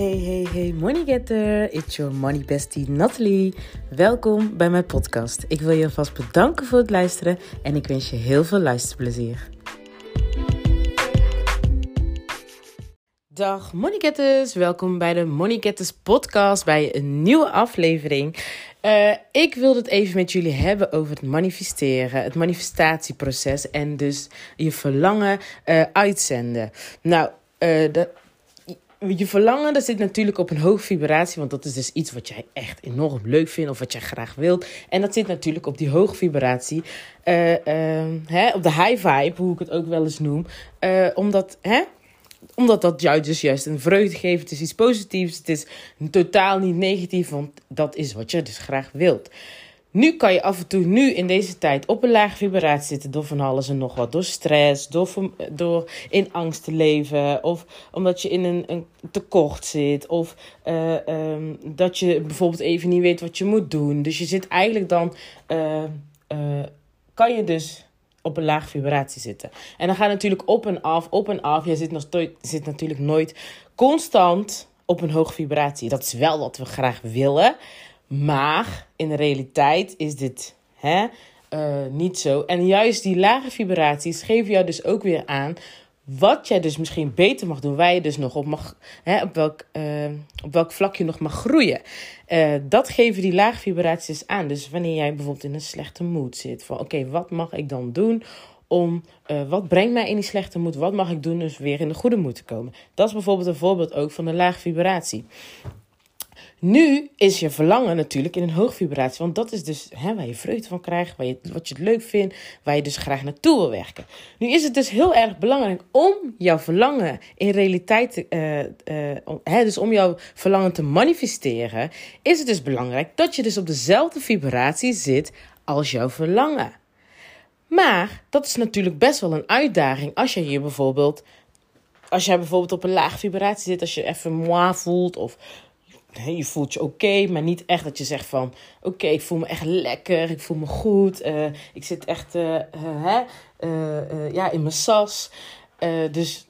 Hey, hey, hey, money getter. It's your money bestie Natalie. Welkom bij mijn podcast. Ik wil je alvast bedanken voor het luisteren en ik wens je heel veel luisterplezier. Dag Money Getters, welkom bij de Money Getters podcast, bij een nieuwe aflevering. Uh, ik wil het even met jullie hebben over het manifesteren, het manifestatieproces en dus je verlangen uh, uitzenden. Nou, uh, de, je verlangen, dat zit natuurlijk op een hoge vibratie, want dat is dus iets wat jij echt enorm leuk vindt of wat jij graag wilt. En dat zit natuurlijk op die hoge vibratie, uh, uh, hè, op de high vibe, hoe ik het ook wel eens noem. Uh, omdat, hè, omdat dat jou dus juist een vreugde geeft. Het is iets positiefs. Het is totaal niet negatief, want dat is wat je dus graag wilt. Nu kan je af en toe, nu in deze tijd, op een lage vibratie zitten door van alles en nog wat. Door stress, door, door in angst te leven. Of omdat je in een, een tekort zit. Of uh, um, dat je bijvoorbeeld even niet weet wat je moet doen. Dus je zit eigenlijk dan, uh, uh, kan je dus op een laag vibratie zitten. En dan gaat natuurlijk op en af, op en af. Je zit, zit natuurlijk nooit constant op een hoge vibratie. Dat is wel wat we graag willen. Maar in de realiteit is dit hè, uh, niet zo. En juist die lage vibraties geven jou dus ook weer aan wat jij dus misschien beter mag doen, waar je dus nog op mag, hè, op, welk, uh, op welk vlak je nog mag groeien. Uh, dat geven die lage vibraties aan. Dus wanneer jij bijvoorbeeld in een slechte mood zit, van oké, wat mag ik dan doen om, wat brengt mij in die slechte moed, wat mag ik doen dus weer in de goede moed te komen. Dat is bijvoorbeeld een voorbeeld ook van een lage vibratie. Nu is je verlangen natuurlijk in een hoog vibratie. Want dat is dus hè, waar je vreugde van krijgt. Waar je, wat je het leuk vindt. Waar je dus graag naartoe wil werken. Nu is het dus heel erg belangrijk om jouw verlangen in realiteit. Uh, uh, hè, dus om jouw verlangen te manifesteren. Is het dus belangrijk dat je dus op dezelfde vibratie zit als jouw verlangen. Maar dat is natuurlijk best wel een uitdaging als je hier bijvoorbeeld. Als jij bijvoorbeeld op een laag vibratie zit. Als je even moi voelt. Of je voelt je oké, maar niet echt dat je zegt van... Oké, ik voel me echt lekker, ik voel me goed. Uh, ik zit echt uh, uh, ja, in mijn sas. dus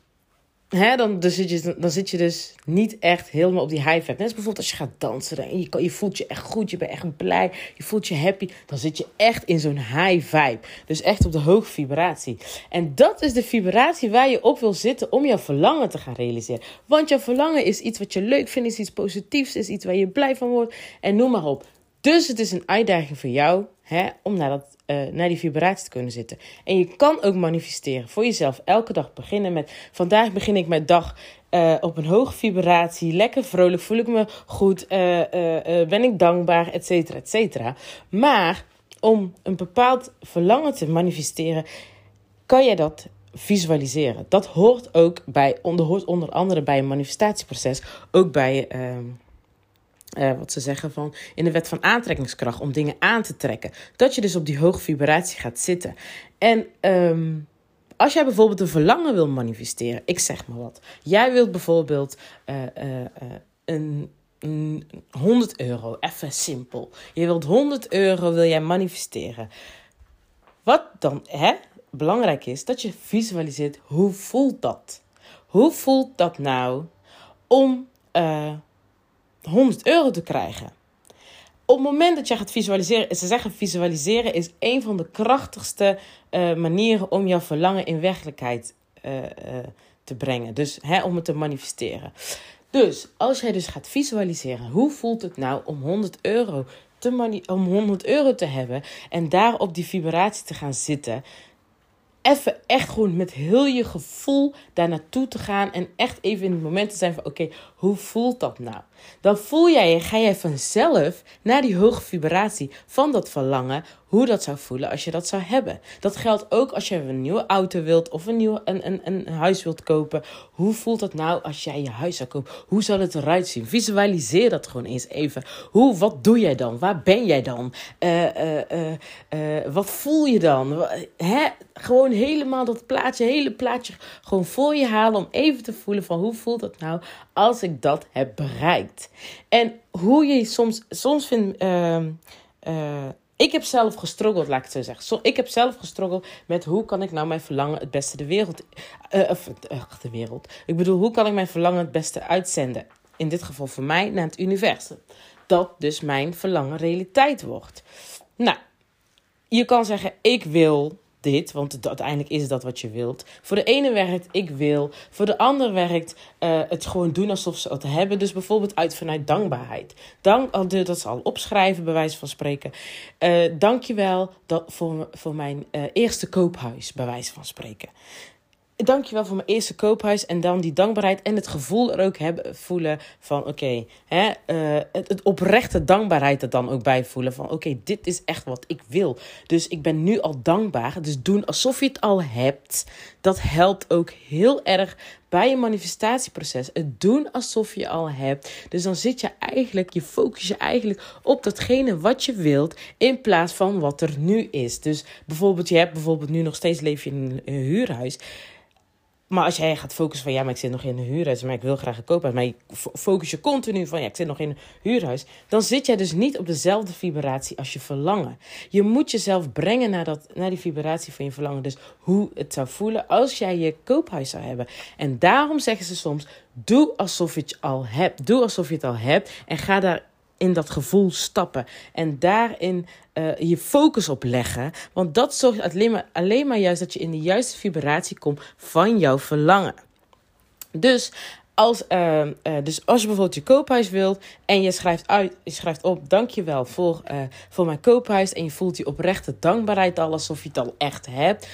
hè, dan, zit je, dan zit je dus niet echt helemaal op die high vibe. Net als bijvoorbeeld als je gaat dansen en je, je voelt je echt goed, je bent echt blij, je voelt je happy. Dan zit je echt in zo'n high vibe. Dus echt op de hoge vibratie. En dat is de vibratie waar je op wil zitten om jouw verlangen te gaan realiseren. Want jouw verlangen is iets wat je leuk vindt, is iets positiefs, is iets waar je blij van wordt. En noem maar op. Dus het is een uitdaging voor jou hè, om naar, dat, uh, naar die vibratie te kunnen zitten. En je kan ook manifesteren voor jezelf. Elke dag beginnen met: vandaag begin ik mijn dag uh, op een hoge vibratie. Lekker vrolijk, voel ik me goed, uh, ben ik dankbaar, et cetera, et cetera. Maar om een bepaald verlangen te manifesteren, kan je dat visualiseren. Dat hoort ook bij, hoort onder andere bij een manifestatieproces, ook bij. Ehm, uh, wat ze zeggen van in de wet van aantrekkingskracht om dingen aan te trekken. Dat je dus op die hoge vibratie gaat zitten. En um, als jij bijvoorbeeld een verlangen wil manifesteren, ik zeg maar wat. Jij wilt bijvoorbeeld uh, een, een 100 euro, even simpel. Je wilt 100 euro, wil jij manifesteren. Wat dan hè, belangrijk is, dat je visualiseert hoe voelt dat? Hoe voelt dat nou om 100 euro te krijgen. Op het moment dat je gaat visualiseren, ze zeggen visualiseren is een van de krachtigste uh, manieren om jouw verlangen in werkelijkheid uh, uh, te brengen. Dus hè, om het te manifesteren. Dus als jij dus gaat visualiseren, hoe voelt het nou om 100 euro te om 100 euro te hebben en daar op die vibratie te gaan zitten? Even echt gewoon met heel je gevoel daar naartoe te gaan. En echt even in het moment te zijn van oké, hoe voelt dat nou? Dan voel jij je, ga jij vanzelf naar die hoge vibratie van dat verlangen. Hoe dat zou voelen als je dat zou hebben. Dat geldt ook als je een nieuwe auto wilt of een nieuw een, een, een huis wilt kopen. Hoe voelt dat nou als jij je huis zou kopen? Hoe zal het eruit zien? Visualiseer dat gewoon eens even. Hoe, wat doe jij dan? Waar ben jij dan? Uh, uh, uh, wat voel je dan? Hè? Gewoon helemaal dat plaatje, hele plaatje gewoon voor je halen om even te voelen van hoe voelt het nou als ik dat heb bereikt. En hoe je soms, soms vindt. Uh, ik heb zelf gestruggeld, laat ik het zo zeggen. Ik heb zelf gestruggeld met hoe kan ik nou mijn verlangen het beste de wereld. Uh, of uh, de wereld. Ik bedoel, hoe kan ik mijn verlangen het beste uitzenden? in dit geval voor mij, naar het universum. Dat dus mijn verlangen realiteit wordt. Nou, je kan zeggen: Ik wil dit, want uiteindelijk is dat wat je wilt. Voor de ene werkt ik wil, voor de ander werkt uh, het gewoon doen alsof ze het hebben. Dus bijvoorbeeld uit vanuit dankbaarheid. Dank, dat ze al opschrijven, bij wijze van spreken. Uh, Dank je wel dat, voor, voor mijn uh, eerste koophuis, bij wijze van spreken dankjewel voor mijn eerste koophuis. En dan die dankbaarheid en het gevoel er ook hebben, voelen van oké, uh, het, het, oprechte dankbaarheid er dan ook bij voelen. Van oké, dit is echt wat ik wil. Dus ik ben nu al dankbaar. Dus doen alsof je het al hebt. Dat helpt ook heel erg bij je manifestatieproces. Het doen alsof je al hebt. Dus dan zit je eigenlijk, je focus je eigenlijk op datgene wat je wilt. In plaats van wat er nu is. Dus bijvoorbeeld, je hebt bijvoorbeeld nu nog steeds leef je in een huurhuis. Maar als jij gaat focussen van ja, maar ik zit nog in een huurhuis, maar ik wil graag een koophuis, maar je focus je continu van ja, ik zit nog in een huurhuis, dan zit jij dus niet op dezelfde vibratie als je verlangen. Je moet jezelf brengen naar, dat, naar die vibratie van je verlangen. Dus hoe het zou voelen als jij je koophuis zou hebben. En daarom zeggen ze soms: doe alsof je het al hebt. Doe alsof je het al hebt en ga daar in dat gevoel stappen. En daarin uh, je focus op leggen. Want dat zorgt alleen maar, alleen maar juist dat je in de juiste vibratie komt van jouw verlangen. Dus als, uh, uh, dus als je bijvoorbeeld je koophuis wilt en je schrijft, uit, je schrijft op: Dankjewel voor, uh, voor mijn koophuis. En je voelt die oprechte dankbaarheid al alsof je het al echt hebt.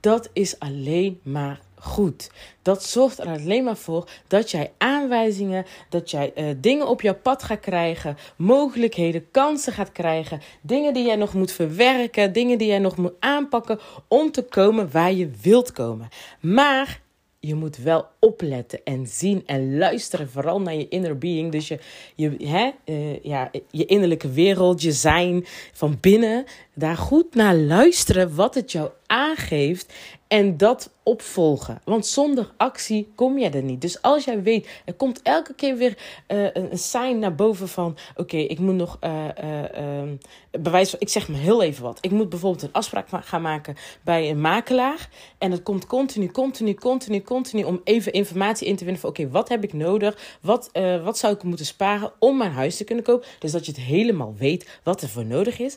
Dat is alleen maar goed. Dat zorgt er alleen maar voor dat jij aanwijzingen, dat jij uh, dingen op jouw pad gaat krijgen, mogelijkheden, kansen gaat krijgen, dingen die jij nog moet verwerken, dingen die jij nog moet aanpakken om te komen waar je wilt komen. Maar je moet wel opletten en zien en luisteren, vooral naar je inner being. Dus je, je, hè, uh, ja, je innerlijke wereld, je zijn van binnen. Daar goed naar luisteren wat het jou aangeeft en dat opvolgen. Want zonder actie kom je er niet. Dus als jij weet, er komt elke keer weer uh, een, sign naar boven van: oké, ik moet nog uh, bewijs ik zeg maar heel even wat. Ik moet bijvoorbeeld een afspraak gaan maken bij een makelaar. En het komt continu, continu, continu, continu om even informatie in te winnen van: oké, wat heb ik nodig? Wat, wat zou ik moeten sparen om mijn huis te kunnen kopen? Dus dat je het helemaal weet wat er voor nodig is.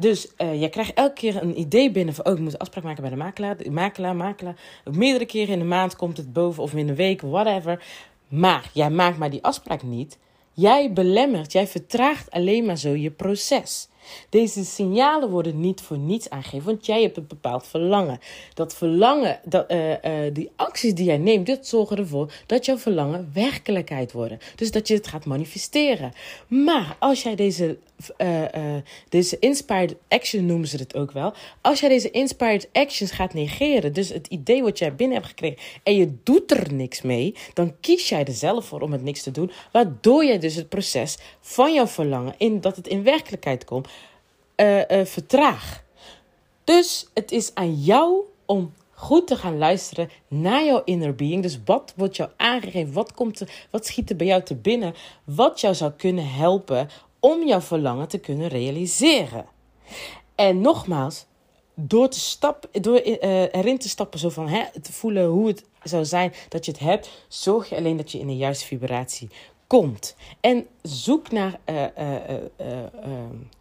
Dus uh, jij krijgt elke keer een idee binnen van, oh, ik moet een afspraak maken bij de makelaar. Makelaar, makelaar. Meerdere keren in de maand komt het boven of in een week, whatever. Maar jij maakt maar die afspraak niet. Jij belemmert, jij vertraagt alleen maar zo je proces. Deze signalen worden niet voor niets aangegeven, want jij hebt een bepaald verlangen. Dat verlangen, dat, uh, uh, die acties die jij neemt, dat zorgen ervoor dat jouw verlangen werkelijkheid worden. Dus dat je het gaat manifesteren. Maar als jij deze, uh, deze inspired action noemen ze het ook wel. Als jij deze inspired actions gaat negeren, dus het idee wat jij binnen hebt gekregen en je doet er niks mee, dan kies jij er zelf voor om het niks te doen, waardoor jij dus het proces van jouw verlangen in dat het in werkelijkheid komt uh, vertraag. Dus het is aan jou om goed te gaan luisteren naar jouw inner being. Dus wat wordt jou aangegeven? Wat, komt er, wat schiet er bij jou te binnen? Wat jou zou kunnen helpen om jouw verlangen te kunnen realiseren. En nogmaals, door, te stappen, door uh, erin te stappen, zo van hè, te voelen hoe het zou zijn dat je het hebt, zorg je alleen dat je in de juiste vibratie komt. En zoek naar,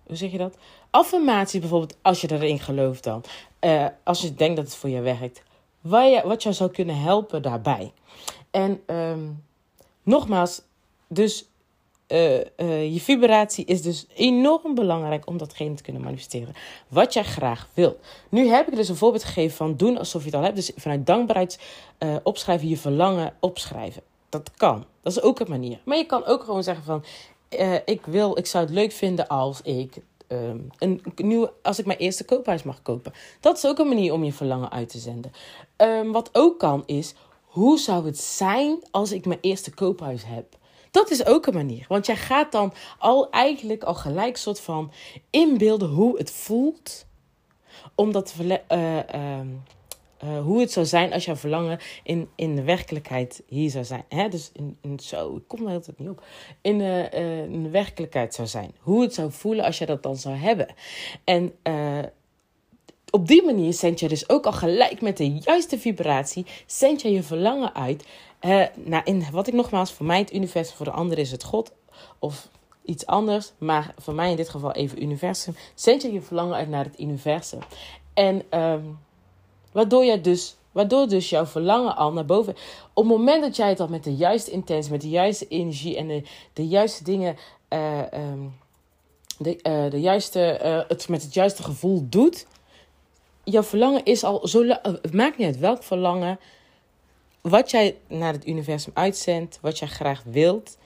hoe zeg je dat? Affirmatie bijvoorbeeld, als je erin gelooft dan. Uh, als je denkt dat het voor je werkt. Wat, je, wat jou zou kunnen helpen daarbij. En um, nogmaals, dus uh, uh, je vibratie is dus enorm belangrijk om datgene te kunnen manifesteren. Wat jij graag wilt. Nu heb ik dus een voorbeeld gegeven van doen alsof je het al hebt. Dus vanuit dankbaarheid opschrijven, je verlangen opschrijven. Dat kan. Dat is ook een manier. Maar je kan ook gewoon zeggen van... ik, wil, ik zou het leuk vinden als ik um, een nieuwe, als ik mijn eerste koophuis mag kopen. Dat is ook een manier om je verlangen uit te zenden. Um, wat ook kan is, hoe zou het zijn als ik mijn eerste koophuis heb? Dat is ook een manier. Want jij gaat dan al eigenlijk al gelijk soort van inbeelden hoe het voelt. Om dat uh, uh, uh, hoe het zou zijn als jouw verlangen in, in de werkelijkheid hier zou zijn. Hè? Dus in, in zo, ik kom er altijd niet op. In, uh, uh, in de werkelijkheid zou zijn. Hoe het zou voelen als je dat dan zou hebben. En op die manier zend je dus ook al gelijk met de juiste vibratie, zend je je verlangen uit. Nou, in wat ik nogmaals, voor mij het universum, voor de ander is het God of iets anders. Maar voor mij in dit geval even universum. Zend je je verlangen uit naar het universum. En um, waardoor je dus Waardoor dus jouw verlangen al naar boven. Op het moment dat jij het al met de juiste intentie, met de juiste energie en de, de juiste dingen. Uh, um, de, uh, de juiste, uh, het met het juiste gevoel doet. Jouw verlangen is al zo. Het maakt niet uit welk verlangen. Wat jij naar het universum uitzendt, wat jij graag wilt,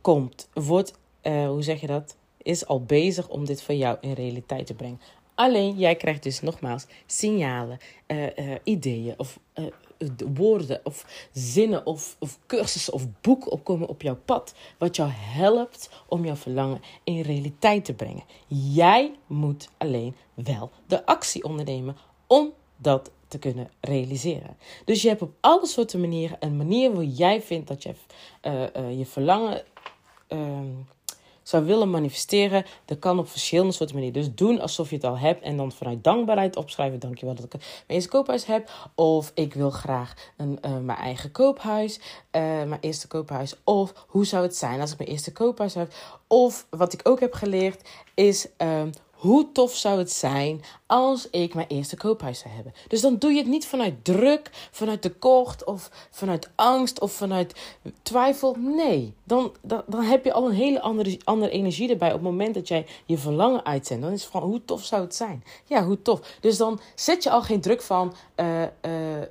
komt. Wordt, hoe zeg je dat? Is al bezig om dit voor jou in realiteit te brengen. Alleen jij krijgt dus nogmaals signalen, uh, uh, ideeën of uh, woorden of zinnen of, of cursussen of boeken opkomen op jouw pad. Wat jou helpt om jouw verlangen in realiteit te brengen. Jij moet alleen wel de actie ondernemen om dat te kunnen realiseren. Dus je hebt op alle soorten manieren een manier waar jij vindt dat je je verlangen ehm, zou willen manifesteren, dat kan op verschillende soorten manieren. Dus doen alsof je het al hebt en dan vanuit dankbaarheid opschrijven. Dankjewel dat ik mijn eerste koophuis heb. Of ik wil graag een, uh, mijn eigen koophuis, uh, mijn eerste koophuis. Of hoe zou het zijn als ik mijn eerste koophuis heb? Of wat ik ook heb geleerd is uh, hoe tof zou het zijn als ik mijn eerste koophuis zou hebben? Dus dan doe je het niet vanuit druk, vanuit tekort of vanuit angst of vanuit twijfel. Nee, dan, dan, dan heb je al een hele andere, andere energie erbij op het moment dat jij je verlangen uitzendt. Dan is het van hoe tof zou het zijn? Ja, hoe tof. Dus dan zet je al geen druk van. Uh, uh, uh,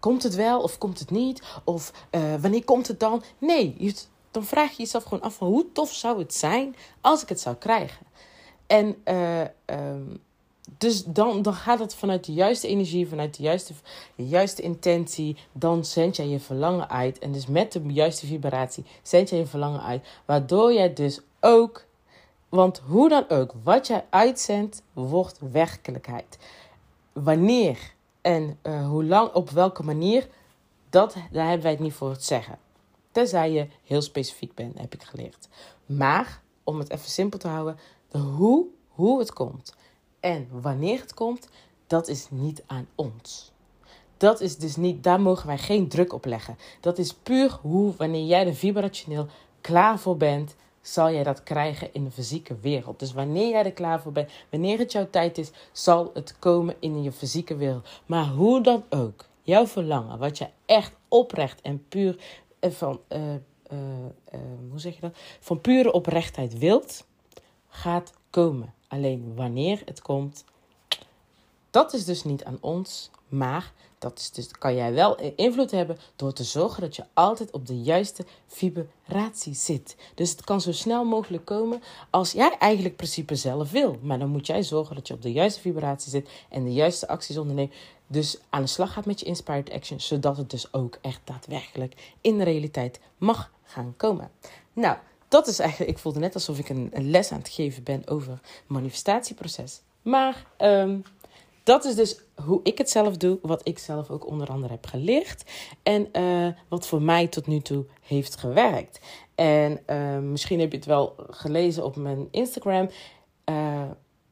komt het wel of komt het niet? Of wanneer komt het dan? Nee, dan vraag je jezelf gewoon af van hoe tof zou het zijn als ik het zou krijgen. En uh, um, dus dan, dan gaat het vanuit de juiste energie, vanuit de juiste, juiste intentie. Dan zend jij je verlangen uit. En dus met de juiste vibratie zend jij je verlangen uit. Waardoor jij dus ook, want hoe dan ook, wat jij uitzendt, wordt werkelijkheid. Wanneer en uh, hoe lang, op welke manier, dat, daar hebben wij het niet voor te zeggen. Tenzij je heel specifiek bent, heb ik geleerd. Maar, om het even simpel te houden, hoe, hoe het komt en wanneer het komt, dat is niet aan ons. Dat is dus niet, daar mogen wij geen druk op leggen. Dat is puur hoe, wanneer jij er vibrationeel klaar voor bent, zal jij dat krijgen in de fysieke wereld. Dus wanneer jij er klaar voor bent, wanneer het jouw tijd is, zal het komen in je fysieke wereld. Maar hoe dan ook, jouw verlangen, wat je echt oprecht en puur eh, van, uh, uh, hoe zeg je dat? Van pure oprechtheid wilt, gaat komen. Alleen wanneer het komt, dat is dus niet aan ons, maar dat is dus, kan jij wel invloed hebben door te zorgen dat je altijd op de juiste vibratie zit. Dus het kan zo snel mogelijk komen als jij eigenlijk principe zelf wil. Maar dan moet jij zorgen dat je op de juiste vibratie zit en de juiste acties onderneemt. Dus aan de slag gaat met je inspired action, zodat het dus ook echt daadwerkelijk in de realiteit mag gaan komen. Nou, dat is eigenlijk, ik voelde net alsof ik een, een les aan het geven ben over manifestatieproces. Maar um, dat is dus hoe ik het zelf doe, wat ik zelf ook onder andere heb geleerd en uh, wat voor mij tot nu toe heeft gewerkt. En uh, misschien heb je het wel gelezen op mijn Instagram. Uh,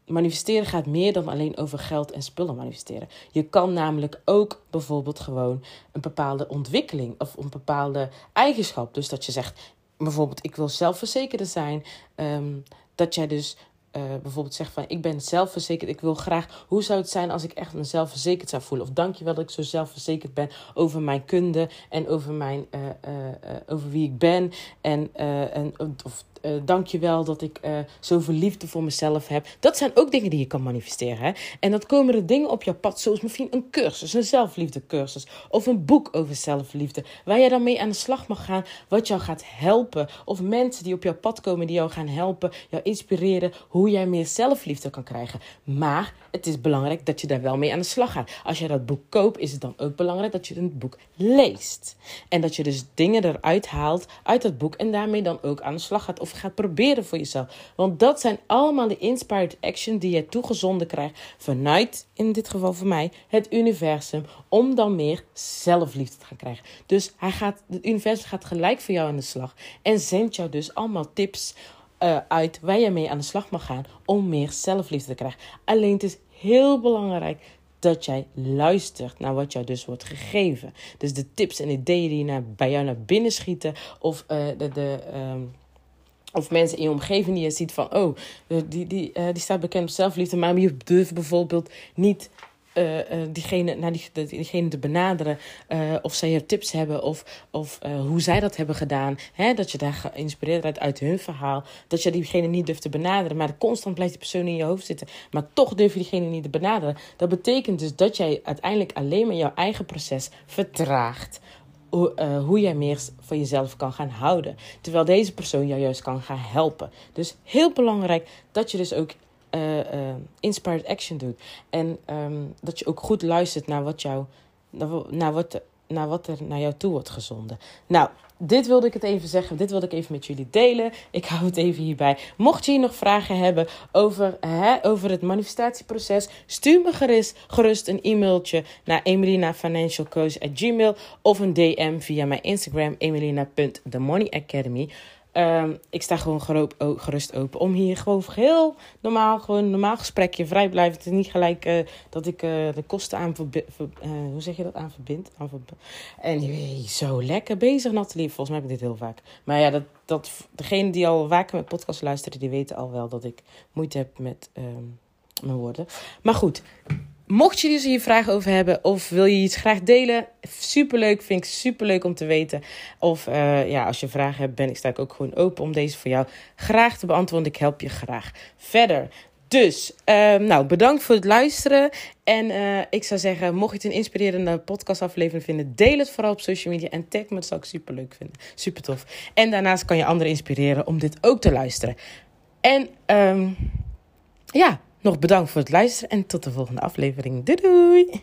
manifesteren gaat meer dan alleen over geld en spullen manifesteren. Je kan namelijk ook bijvoorbeeld gewoon een bepaalde ontwikkeling of een bepaalde eigenschap. Dus dat je zegt: bijvoorbeeld, ik wil zelfverzekerder zijn. Um, dat jij dus uh, bijvoorbeeld zegt van ik ben zelfverzekerd, ik wil graag, hoe zou het zijn als ik echt mezelf verzekerd zou voelen? Of dankjewel dat ik zo zelfverzekerd ben over mijn kunde en over, mijn, uh, uh, over wie ik ben. En, en of uh, dank je wel dat ik uh, zoveel liefde voor mezelf heb. Dat zijn ook dingen die je kan manifesteren. Hè? En dat komen er dingen op je pad, zoals misschien een cursus, een zelfliefdecursus. Of een boek over zelfliefde. Waar je dan mee aan de slag mag gaan, wat jou gaat helpen. Of mensen die op jouw pad komen, die jou gaan helpen, jou inspireren, hoe jij meer zelfliefde kan krijgen. Maar het is belangrijk dat je daar wel mee aan de slag gaat. Als je dat boek koopt, is het dan ook belangrijk dat je het boek leest. En dat je dus dingen eruit haalt uit dat boek en daarmee dan ook aan de slag gaat. Of gaat proberen voor jezelf. Want dat zijn allemaal de inspired action die je toegezonden krijgt vanuit, in dit geval voor mij, het universum. Om dan meer zelfliefde te gaan krijgen. Dus hij gaat, het universum gaat gelijk voor jou aan de slag. En zendt jou dus allemaal tips uh, uit waar je mee aan de slag mag gaan om meer zelfliefde te krijgen. Alleen het is heel belangrijk dat jij luistert naar wat jou dus wordt gegeven. Dus de tips en ideeën die naar, bij jou naar binnen schieten. Of uh, de. de um, of mensen in je omgeving die je ziet van, oh, die, die, uh, die staat bekend op zelfliefde, maar je durft bijvoorbeeld niet uh, diegene, naar die, diegene te benaderen. Of zij er tips hebben of, of hoe zij dat hebben gedaan. Hè? Dat je daar geïnspireerd bent uit hun verhaal. Dat je diegene niet durft te benaderen. Maar constant blijft die persoon in je hoofd zitten. Maar toch durf je diegene niet te benaderen. Dat betekent dus dat jij uiteindelijk alleen maar jouw eigen proces vertraagt. Hoe, hoe jij meer van jezelf kan gaan houden. Terwijl deze persoon jou juist kan gaan helpen. Dus heel belangrijk dat je dus ook uh, uh, inspired action doet. En um, dat je ook goed luistert naar wat, jou, naar, wat, naar wat er naar jou toe wordt gezonden. Nou, dit wilde ik het even zeggen. Dit wilde ik even met jullie delen. Ik hou het even hierbij. Mocht je hier nog vragen hebben over, hè, over het manifestatieproces, stuur me gerust, gerust een e-mailtje naar emelinafinancialcoach@gmail of een DM via mijn Instagram emelina.themoneyacademy. Um, ik sta gewoon gerust open om hier gewoon heel normaal, gewoon normaal gesprekje, vrij blijven. Het is niet gelijk uh, dat ik uh, de kosten aan verbind. Ver, uh, hoe zeg je dat? Aan verbind? Aan verbind. En zo lekker bezig, Nathalie. Volgens mij heb ik dit heel vaak. Maar ja, dat, dat, degene die al vaker met podcast luisteren, die weten al wel dat ik moeite heb met um, mijn woorden. Maar goed, Mocht je dus hier vragen over hebben of wil je iets graag delen, superleuk, vind ik superleuk om te weten. Of uh, ja, als je vragen hebt, ben ik, sta ik ook gewoon open om deze voor jou graag te beantwoorden. Ik help je graag verder. Dus, uh, nou, bedankt voor het luisteren. En uh, ik zou zeggen, mocht je het een inspirerende podcastaflevering vinden, deel het vooral op social media en tag me. Dat zou ik super leuk vinden. Super tof. En daarnaast kan je anderen inspireren om dit ook te luisteren. En um, ja, nog bedankt voor het luisteren en tot de volgende aflevering. Doei doei!